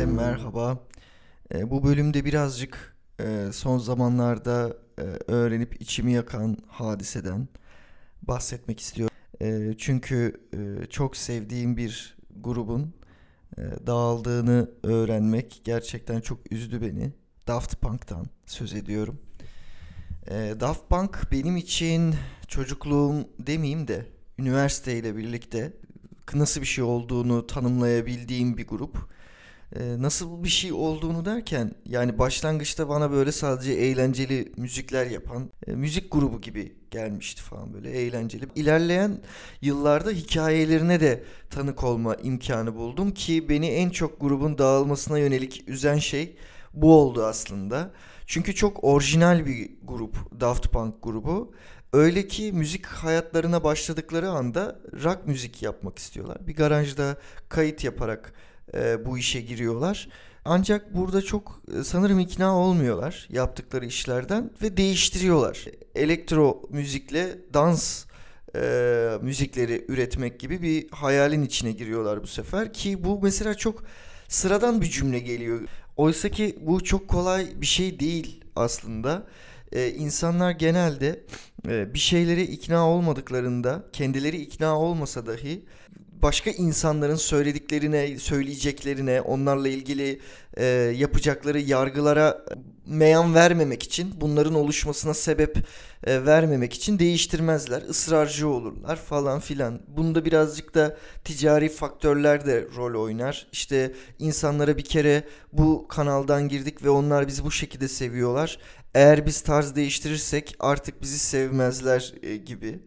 Herkese merhaba. E, bu bölümde birazcık e, son zamanlarda e, öğrenip içimi yakan hadiseden bahsetmek istiyorum. E, çünkü çok sevdiğim bir grubun dağıldığını öğrenmek gerçekten çok üzdü beni. Daft Punk'tan söz ediyorum. Daft Punk benim için çocukluğum demeyeyim de üniversiteyle birlikte nasıl bir şey olduğunu tanımlayabildiğim bir grup. Ee, nasıl bir şey olduğunu derken yani başlangıçta bana böyle sadece eğlenceli müzikler yapan e, müzik grubu gibi gelmişti falan böyle eğlenceli. İlerleyen yıllarda hikayelerine de tanık olma imkanı buldum ki beni en çok grubun dağılmasına yönelik üzen şey bu oldu aslında. Çünkü çok orijinal bir grup Daft Punk grubu. Öyle ki müzik hayatlarına başladıkları anda rock müzik yapmak istiyorlar. Bir garajda kayıt yaparak e, bu işe giriyorlar. Ancak burada çok e, sanırım ikna olmuyorlar yaptıkları işlerden ve değiştiriyorlar. Elektro müzikle dans e, müzikleri üretmek gibi bir hayalin içine giriyorlar bu sefer ki bu mesela çok sıradan bir cümle geliyor. Oysa ki bu çok kolay bir şey değil aslında. Ee, insanlar genelde e, bir şeylere ikna olmadıklarında kendileri ikna olmasa dahi başka insanların söylediklerine, söyleyeceklerine, onlarla ilgili e, yapacakları yargılara meyan vermemek için, bunların oluşmasına sebep e, vermemek için değiştirmezler, ısrarcı olurlar falan filan. Bunda birazcık da ticari faktörler de rol oynar. İşte insanlara bir kere bu kanaldan girdik ve onlar bizi bu şekilde seviyorlar. Eğer biz tarz değiştirirsek artık bizi sevmezler e, gibi.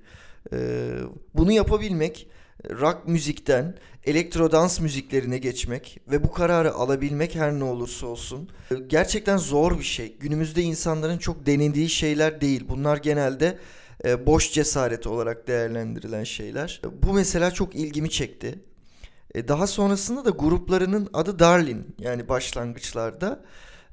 E, bunu yapabilmek rock müzikten elektro dans müziklerine geçmek ve bu kararı alabilmek her ne olursa olsun gerçekten zor bir şey. Günümüzde insanların çok denediği şeyler değil. Bunlar genelde e, boş cesaret olarak değerlendirilen şeyler. Bu mesela çok ilgimi çekti. E, daha sonrasında da gruplarının adı Darlin yani başlangıçlarda.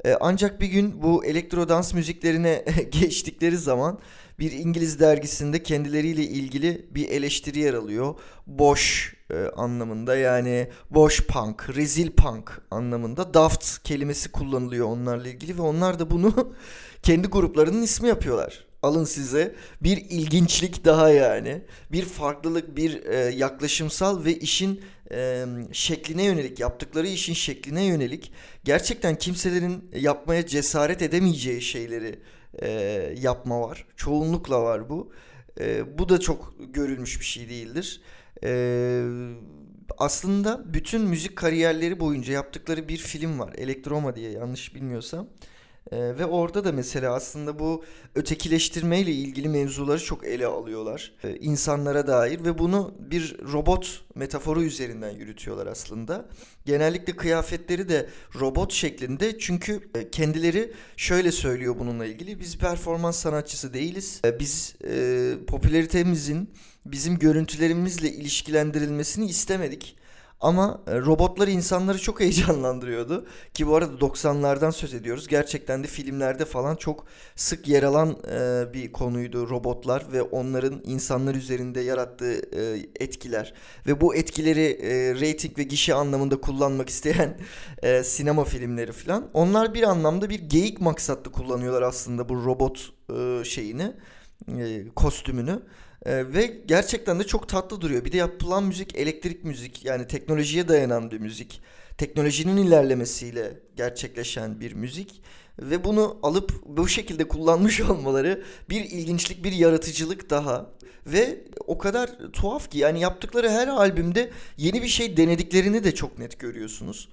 E, ancak bir gün bu elektro dans müziklerine geçtikleri zaman bir İngiliz dergisinde kendileriyle ilgili bir eleştiri yer alıyor. Boş e, anlamında yani boş punk, rezil punk anlamında daft kelimesi kullanılıyor onlarla ilgili ve onlar da bunu kendi gruplarının ismi yapıyorlar. Alın size bir ilginçlik daha yani. Bir farklılık, bir e, yaklaşımsal ve işin e, şekline yönelik, yaptıkları işin şekline yönelik gerçekten kimselerin yapmaya cesaret edemeyeceği şeyleri e, yapma var. Çoğunlukla var bu. E, bu da çok görülmüş bir şey değildir. E, aslında bütün müzik kariyerleri boyunca yaptıkları bir film var. Elektroma diye yanlış bilmiyorsam. Ee, ve orada da mesela aslında bu ötekileştirme ile ilgili mevzuları çok ele alıyorlar. Ee, insanlara dair ve bunu bir robot metaforu üzerinden yürütüyorlar aslında. Genellikle kıyafetleri de robot şeklinde çünkü e, kendileri şöyle söylüyor bununla ilgili. Biz performans sanatçısı değiliz. E, biz e, popülaritemizin bizim görüntülerimizle ilişkilendirilmesini istemedik. Ama e, robotlar insanları çok heyecanlandırıyordu. Ki bu arada 90'lardan söz ediyoruz. Gerçekten de filmlerde falan çok sık yer alan e, bir konuydu robotlar ve onların insanlar üzerinde yarattığı e, etkiler. Ve bu etkileri e, rating ve gişe anlamında kullanmak isteyen e, sinema filmleri falan. Onlar bir anlamda bir geyik maksatlı kullanıyorlar aslında bu robot e, şeyini, e, kostümünü. Ee, ve gerçekten de çok tatlı duruyor. Bir de yapılan müzik elektrik müzik yani teknolojiye dayanan bir müzik. Teknolojinin ilerlemesiyle gerçekleşen bir müzik. Ve bunu alıp bu şekilde kullanmış olmaları bir ilginçlik, bir yaratıcılık daha. Ve o kadar tuhaf ki yani yaptıkları her albümde yeni bir şey denediklerini de çok net görüyorsunuz.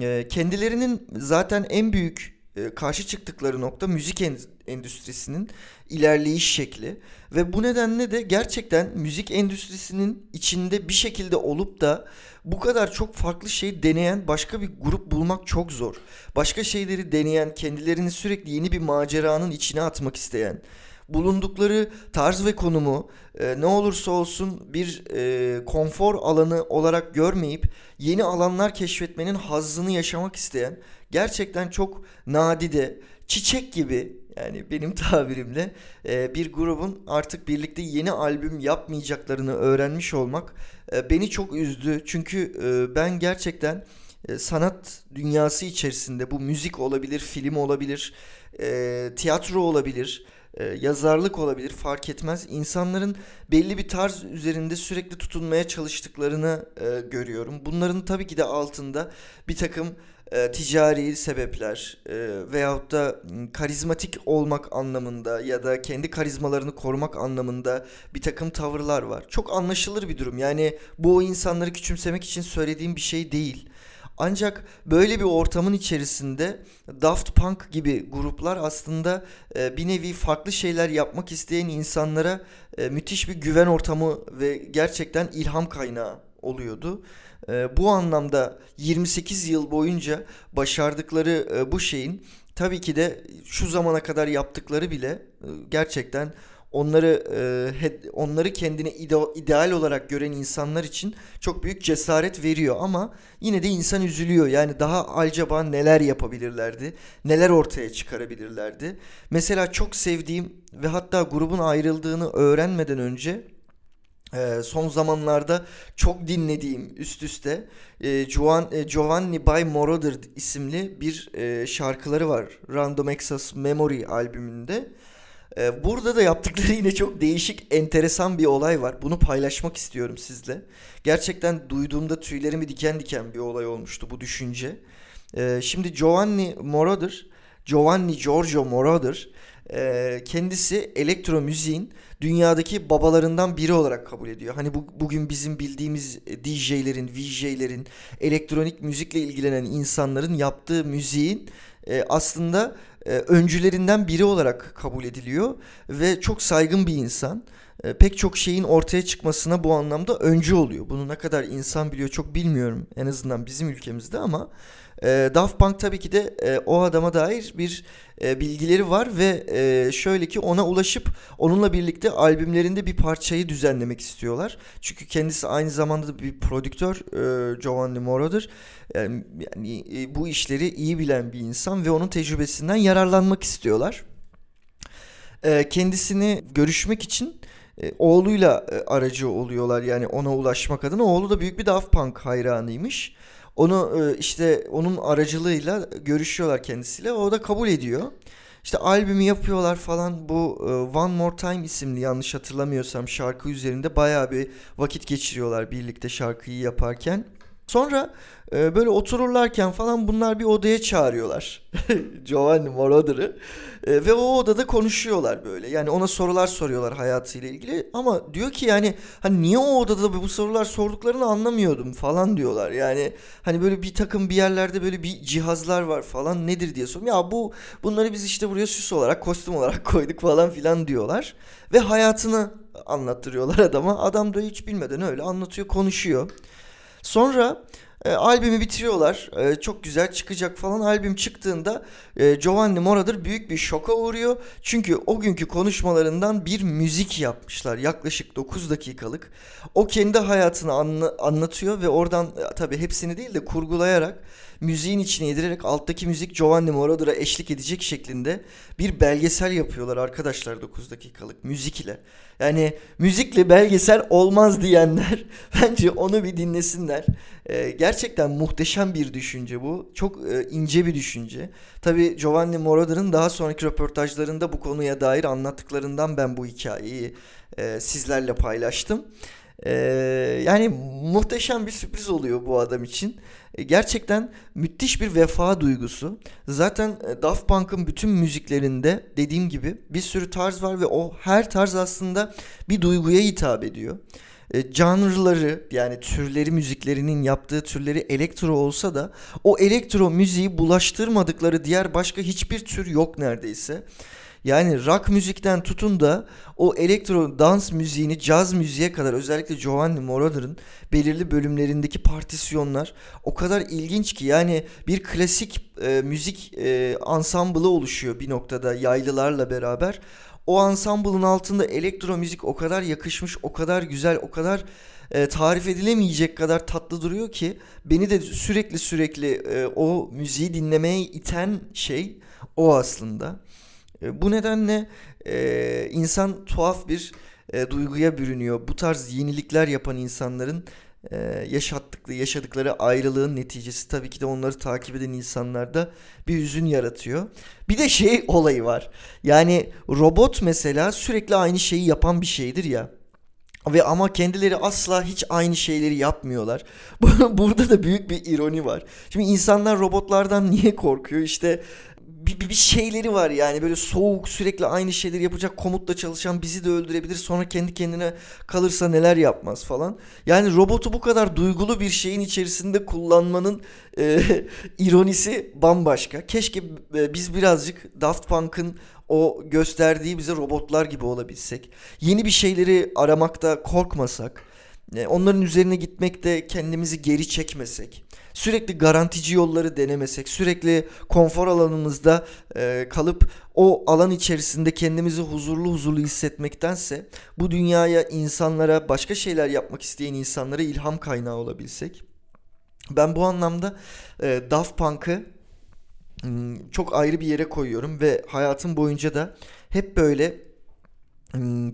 Ee, kendilerinin zaten en büyük e, karşı çıktıkları nokta müzik endüstrisinin ilerleyiş şekli ve bu nedenle de gerçekten müzik endüstrisinin içinde bir şekilde olup da bu kadar çok farklı şey deneyen başka bir grup bulmak çok zor. Başka şeyleri deneyen, kendilerini sürekli yeni bir maceranın içine atmak isteyen, bulundukları tarz ve konumu e, ne olursa olsun bir e, konfor alanı olarak görmeyip yeni alanlar keşfetmenin hazzını yaşamak isteyen gerçekten çok nadide çiçek gibi yani benim tabirimle e, bir grubun artık birlikte yeni albüm yapmayacaklarını öğrenmiş olmak e, beni çok üzdü. Çünkü e, ben gerçekten e, sanat dünyası içerisinde bu müzik olabilir, film olabilir, e, tiyatro olabilir, e, yazarlık olabilir fark etmez. İnsanların belli bir tarz üzerinde sürekli tutunmaya çalıştıklarını e, görüyorum. Bunların tabii ki de altında bir takım e, ticari sebepler e, veyahut da karizmatik olmak anlamında ya da kendi karizmalarını korumak anlamında bir takım tavırlar var. Çok anlaşılır bir durum. Yani bu o insanları küçümsemek için söylediğim bir şey değil. Ancak böyle bir ortamın içerisinde Daft Punk gibi gruplar aslında e, bir nevi farklı şeyler yapmak isteyen insanlara e, müthiş bir güven ortamı ve gerçekten ilham kaynağı oluyordu. E, bu anlamda 28 yıl boyunca başardıkları bu şeyin tabii ki de şu zamana kadar yaptıkları bile gerçekten onları e, onları kendine ideal olarak gören insanlar için çok büyük cesaret veriyor ama yine de insan üzülüyor. Yani daha acaba neler yapabilirlerdi? Neler ortaya çıkarabilirlerdi? Mesela çok sevdiğim ve hatta grubun ayrıldığını öğrenmeden önce e, son zamanlarda çok dinlediğim üst üste e, Giovanni by Moroder isimli bir şarkıları var. Random Access Memory albümünde. Ee, burada da yaptıkları yine çok değişik, enteresan bir olay var. Bunu paylaşmak istiyorum sizle. Gerçekten duyduğumda tüylerimi diken diken bir olay olmuştu bu düşünce. Ee, şimdi Giovanni Moroder, Giovanni Giorgio Moroder e, kendisi elektro müziğin dünyadaki babalarından biri olarak kabul ediyor. Hani bu, bugün bizim bildiğimiz DJ'lerin, VJ'lerin, elektronik müzikle ilgilenen insanların yaptığı müziğin e, aslında e, öncülerinden biri olarak kabul ediliyor ve çok saygın bir insan. E, pek çok şeyin ortaya çıkmasına bu anlamda öncü oluyor. Bunu ne kadar insan biliyor çok bilmiyorum en azından bizim ülkemizde ama e, Daft Punk tabii ki de e, o adama dair bir e, bilgileri var ve e, şöyle ki ona ulaşıp onunla birlikte albümlerinde bir parçayı düzenlemek istiyorlar. Çünkü kendisi aynı zamanda da bir prodüktör e, Giovanni Moro'dur. Yani, yani e, bu işleri iyi bilen bir insan ve onun tecrübesinden yararlanmak istiyorlar. E, kendisini görüşmek için e, oğluyla e, aracı oluyorlar yani ona ulaşmak adına. Oğlu da büyük bir Daft Punk hayranıymış. Onu e, işte onun aracılığıyla görüşüyorlar kendisiyle. O da kabul ediyor. İşte albümü yapıyorlar falan bu e, One More Time isimli yanlış hatırlamıyorsam şarkı üzerinde baya bir vakit geçiriyorlar birlikte şarkıyı yaparken. Sonra e, böyle otururlarken falan bunlar bir odaya çağırıyorlar. Giovanni Moroder'ı. E, ve o odada konuşuyorlar böyle. Yani ona sorular soruyorlar hayatıyla ilgili. Ama diyor ki yani hani niye o odada bu sorular sorduklarını anlamıyordum falan diyorlar. Yani hani böyle bir takım bir yerlerde böyle bir cihazlar var falan nedir diye soruyorum. Ya bu bunları biz işte buraya süs olarak kostüm olarak koyduk falan filan diyorlar. Ve hayatını anlattırıyorlar adama. Adam da hiç bilmeden öyle anlatıyor konuşuyor. Sonra e, albümü bitiriyorlar. E, çok güzel çıkacak falan. Albüm çıktığında e, Giovanni Moroder büyük bir şoka uğruyor. Çünkü o günkü konuşmalarından bir müzik yapmışlar. Yaklaşık 9 dakikalık. O kendi hayatını anla, anlatıyor ve oradan e, tabii hepsini değil de kurgulayarak müziğin içine yedirerek alttaki müzik Giovanni Moroder'a eşlik edecek şeklinde bir belgesel yapıyorlar arkadaşlar 9 dakikalık müzik ile. Yani müzikle belgesel olmaz diyenler bence onu bir dinlesinler. Ee, gerçekten muhteşem bir düşünce bu. Çok e, ince bir düşünce. Tabi Giovanni Moroder'ın daha sonraki röportajlarında bu konuya dair anlattıklarından ben bu hikayeyi e, sizlerle paylaştım. Ee, yani muhteşem bir sürpriz oluyor bu adam için. E, gerçekten müthiş bir vefa duygusu. Zaten e, Daft Punk'ın bütün müziklerinde dediğim gibi bir sürü tarz var ve o her tarz aslında bir duyguya hitap ediyor. E, canrıları yani türleri müziklerinin yaptığı türleri elektro olsa da o elektro müziği bulaştırmadıkları diğer başka hiçbir tür yok neredeyse. Yani rock müzikten tutun da o elektro dans müziğini caz müziğe kadar özellikle Giovanni Moroder'ın belirli bölümlerindeki partisyonlar o kadar ilginç ki yani bir klasik e, müzik e, ansamblı oluşuyor bir noktada yaylılarla beraber. O ansambulun altında elektro müzik o kadar yakışmış, o kadar güzel, o kadar e, tarif edilemeyecek kadar tatlı duruyor ki beni de sürekli sürekli e, o müziği dinlemeye iten şey o aslında. E, bu nedenle e, insan tuhaf bir e, duyguya bürünüyor. Bu tarz yenilikler yapan insanların e, yaşattıkları, yaşadıkları ayrılığın neticesi tabii ki de onları takip eden insanlarda bir hüzün yaratıyor. Bir de şey olayı var. Yani robot mesela sürekli aynı şeyi yapan bir şeydir ya. Ve ama kendileri asla hiç aynı şeyleri yapmıyorlar. Burada da büyük bir ironi var. Şimdi insanlar robotlardan niye korkuyor? İşte bir, bir, bir şeyleri var yani böyle soğuk sürekli aynı şeyleri yapacak komutla çalışan bizi de öldürebilir sonra kendi kendine kalırsa neler yapmaz falan. Yani robotu bu kadar duygulu bir şeyin içerisinde kullanmanın e, ironisi bambaşka. Keşke e, biz birazcık Daft Punk'ın o gösterdiği bize robotlar gibi olabilsek. Yeni bir şeyleri aramakta korkmasak. E, onların üzerine gitmekte kendimizi geri çekmesek sürekli garantici yolları denemesek, sürekli konfor alanımızda e, kalıp o alan içerisinde kendimizi huzurlu huzurlu hissetmektense bu dünyaya insanlara başka şeyler yapmak isteyen insanlara ilham kaynağı olabilsek. Ben bu anlamda e, Daft Punk'ı hmm, çok ayrı bir yere koyuyorum ve hayatım boyunca da hep böyle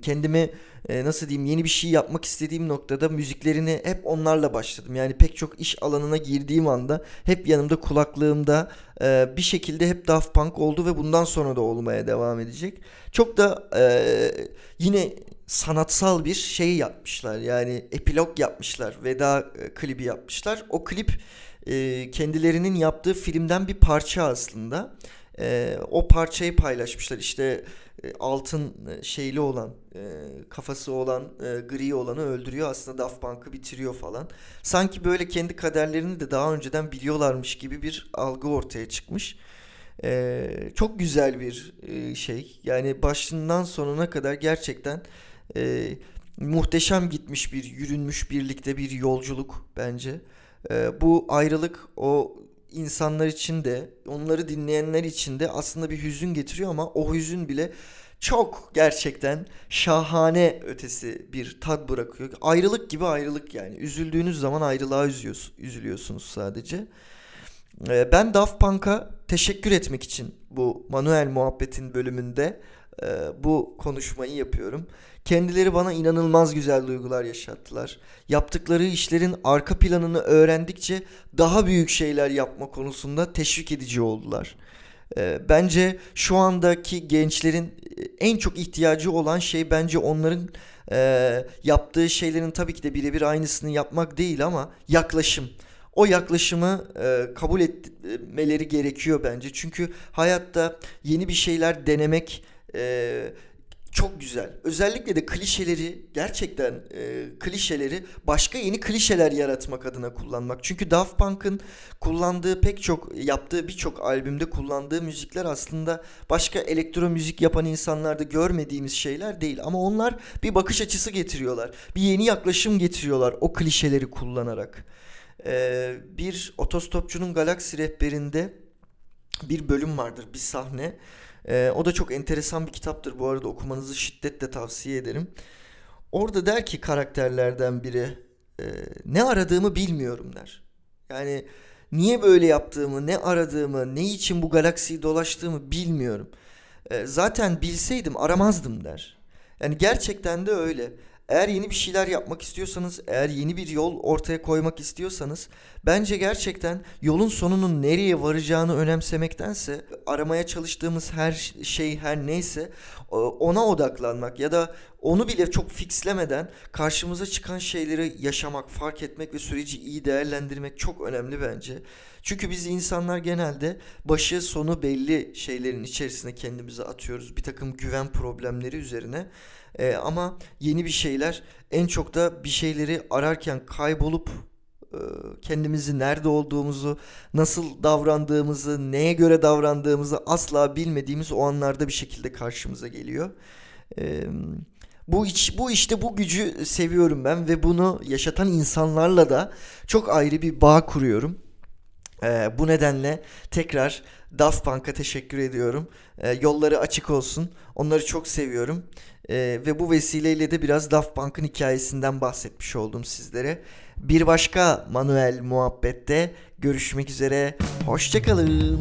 kendimi e, nasıl diyeyim yeni bir şey yapmak istediğim noktada müziklerini hep onlarla başladım. Yani pek çok iş alanına girdiğim anda hep yanımda kulaklığımda e, bir şekilde hep Daft Punk oldu ve bundan sonra da olmaya devam edecek. Çok da e, yine sanatsal bir şey yapmışlar. Yani epilog yapmışlar. Veda klibi yapmışlar. O klip kendilerinin yaptığı filmden bir parça aslında. O parçayı paylaşmışlar. İşte altın e, şeyli olan e, kafası olan gri olanı öldürüyor aslında Daft Punk'ı bitiriyor falan. Sanki böyle kendi kaderlerini de daha önceden biliyorlarmış gibi bir algı ortaya çıkmış. Çok güzel bir şey yani başından sonuna kadar gerçekten muhteşem gitmiş bir yürünmüş birlikte bir yolculuk bence. Bu ayrılık o insanlar için de onları dinleyenler için de aslında bir hüzün getiriyor ama o hüzün bile çok gerçekten şahane ötesi bir tat bırakıyor. Ayrılık gibi ayrılık yani. Üzüldüğünüz zaman ayrılığa üzülüyorsunuz sadece. Ee, ben Daft Punk'a teşekkür etmek için bu Manuel Muhabbet'in bölümünde e, bu konuşmayı yapıyorum. Kendileri bana inanılmaz güzel duygular yaşattılar. Yaptıkları işlerin arka planını öğrendikçe daha büyük şeyler yapma konusunda teşvik edici oldular. E, bence şu andaki gençlerin e, en çok ihtiyacı olan şey bence onların e, yaptığı şeylerin tabii ki de birebir aynısını yapmak değil ama yaklaşım. O yaklaşımı e, kabul etmeleri gerekiyor bence. Çünkü hayatta yeni bir şeyler denemek e, çok güzel. Özellikle de klişeleri gerçekten e, klişeleri başka yeni klişeler yaratmak adına kullanmak. Çünkü Daft Punk'ın kullandığı pek çok yaptığı birçok albümde kullandığı müzikler aslında başka elektro müzik yapan insanlarda görmediğimiz şeyler değil ama onlar bir bakış açısı getiriyorlar. Bir yeni yaklaşım getiriyorlar o klişeleri kullanarak. E, bir otostopçunun galaksi rehberinde bir bölüm vardır, bir sahne. E, o da çok enteresan bir kitaptır bu arada okumanızı şiddetle tavsiye ederim. Orada der ki karakterlerden biri e, ne aradığımı bilmiyorum der. Yani niye böyle yaptığımı, ne aradığımı, ne için bu galaksiyi dolaştığımı bilmiyorum. E, zaten bilseydim aramazdım der. Yani gerçekten de öyle. Eğer yeni bir şeyler yapmak istiyorsanız, eğer yeni bir yol ortaya koymak istiyorsanız bence gerçekten yolun sonunun nereye varacağını önemsemektense aramaya çalıştığımız her şey her neyse ona odaklanmak ya da onu bile çok fixlemeden karşımıza çıkan şeyleri yaşamak, fark etmek ve süreci iyi değerlendirmek çok önemli bence. Çünkü biz insanlar genelde başı sonu belli şeylerin içerisine kendimizi atıyoruz. Bir takım güven problemleri üzerine. E, ama yeni bir şeyler en çok da bir şeyleri ararken kaybolup e, kendimizi nerede olduğumuzu, nasıl davrandığımızı, neye göre davrandığımızı asla bilmediğimiz o anlarda bir şekilde karşımıza geliyor. E, bu iç, bu işte bu gücü seviyorum ben ve bunu yaşatan insanlarla da çok ayrı bir bağ kuruyorum. E, bu nedenle tekrar Daft Punk'a teşekkür ediyorum. E, yolları açık olsun. Onları çok seviyorum. E, ve bu vesileyle de biraz Daft Punk'ın hikayesinden bahsetmiş oldum sizlere. Bir başka Manuel muhabbette görüşmek üzere. Hoşçakalın.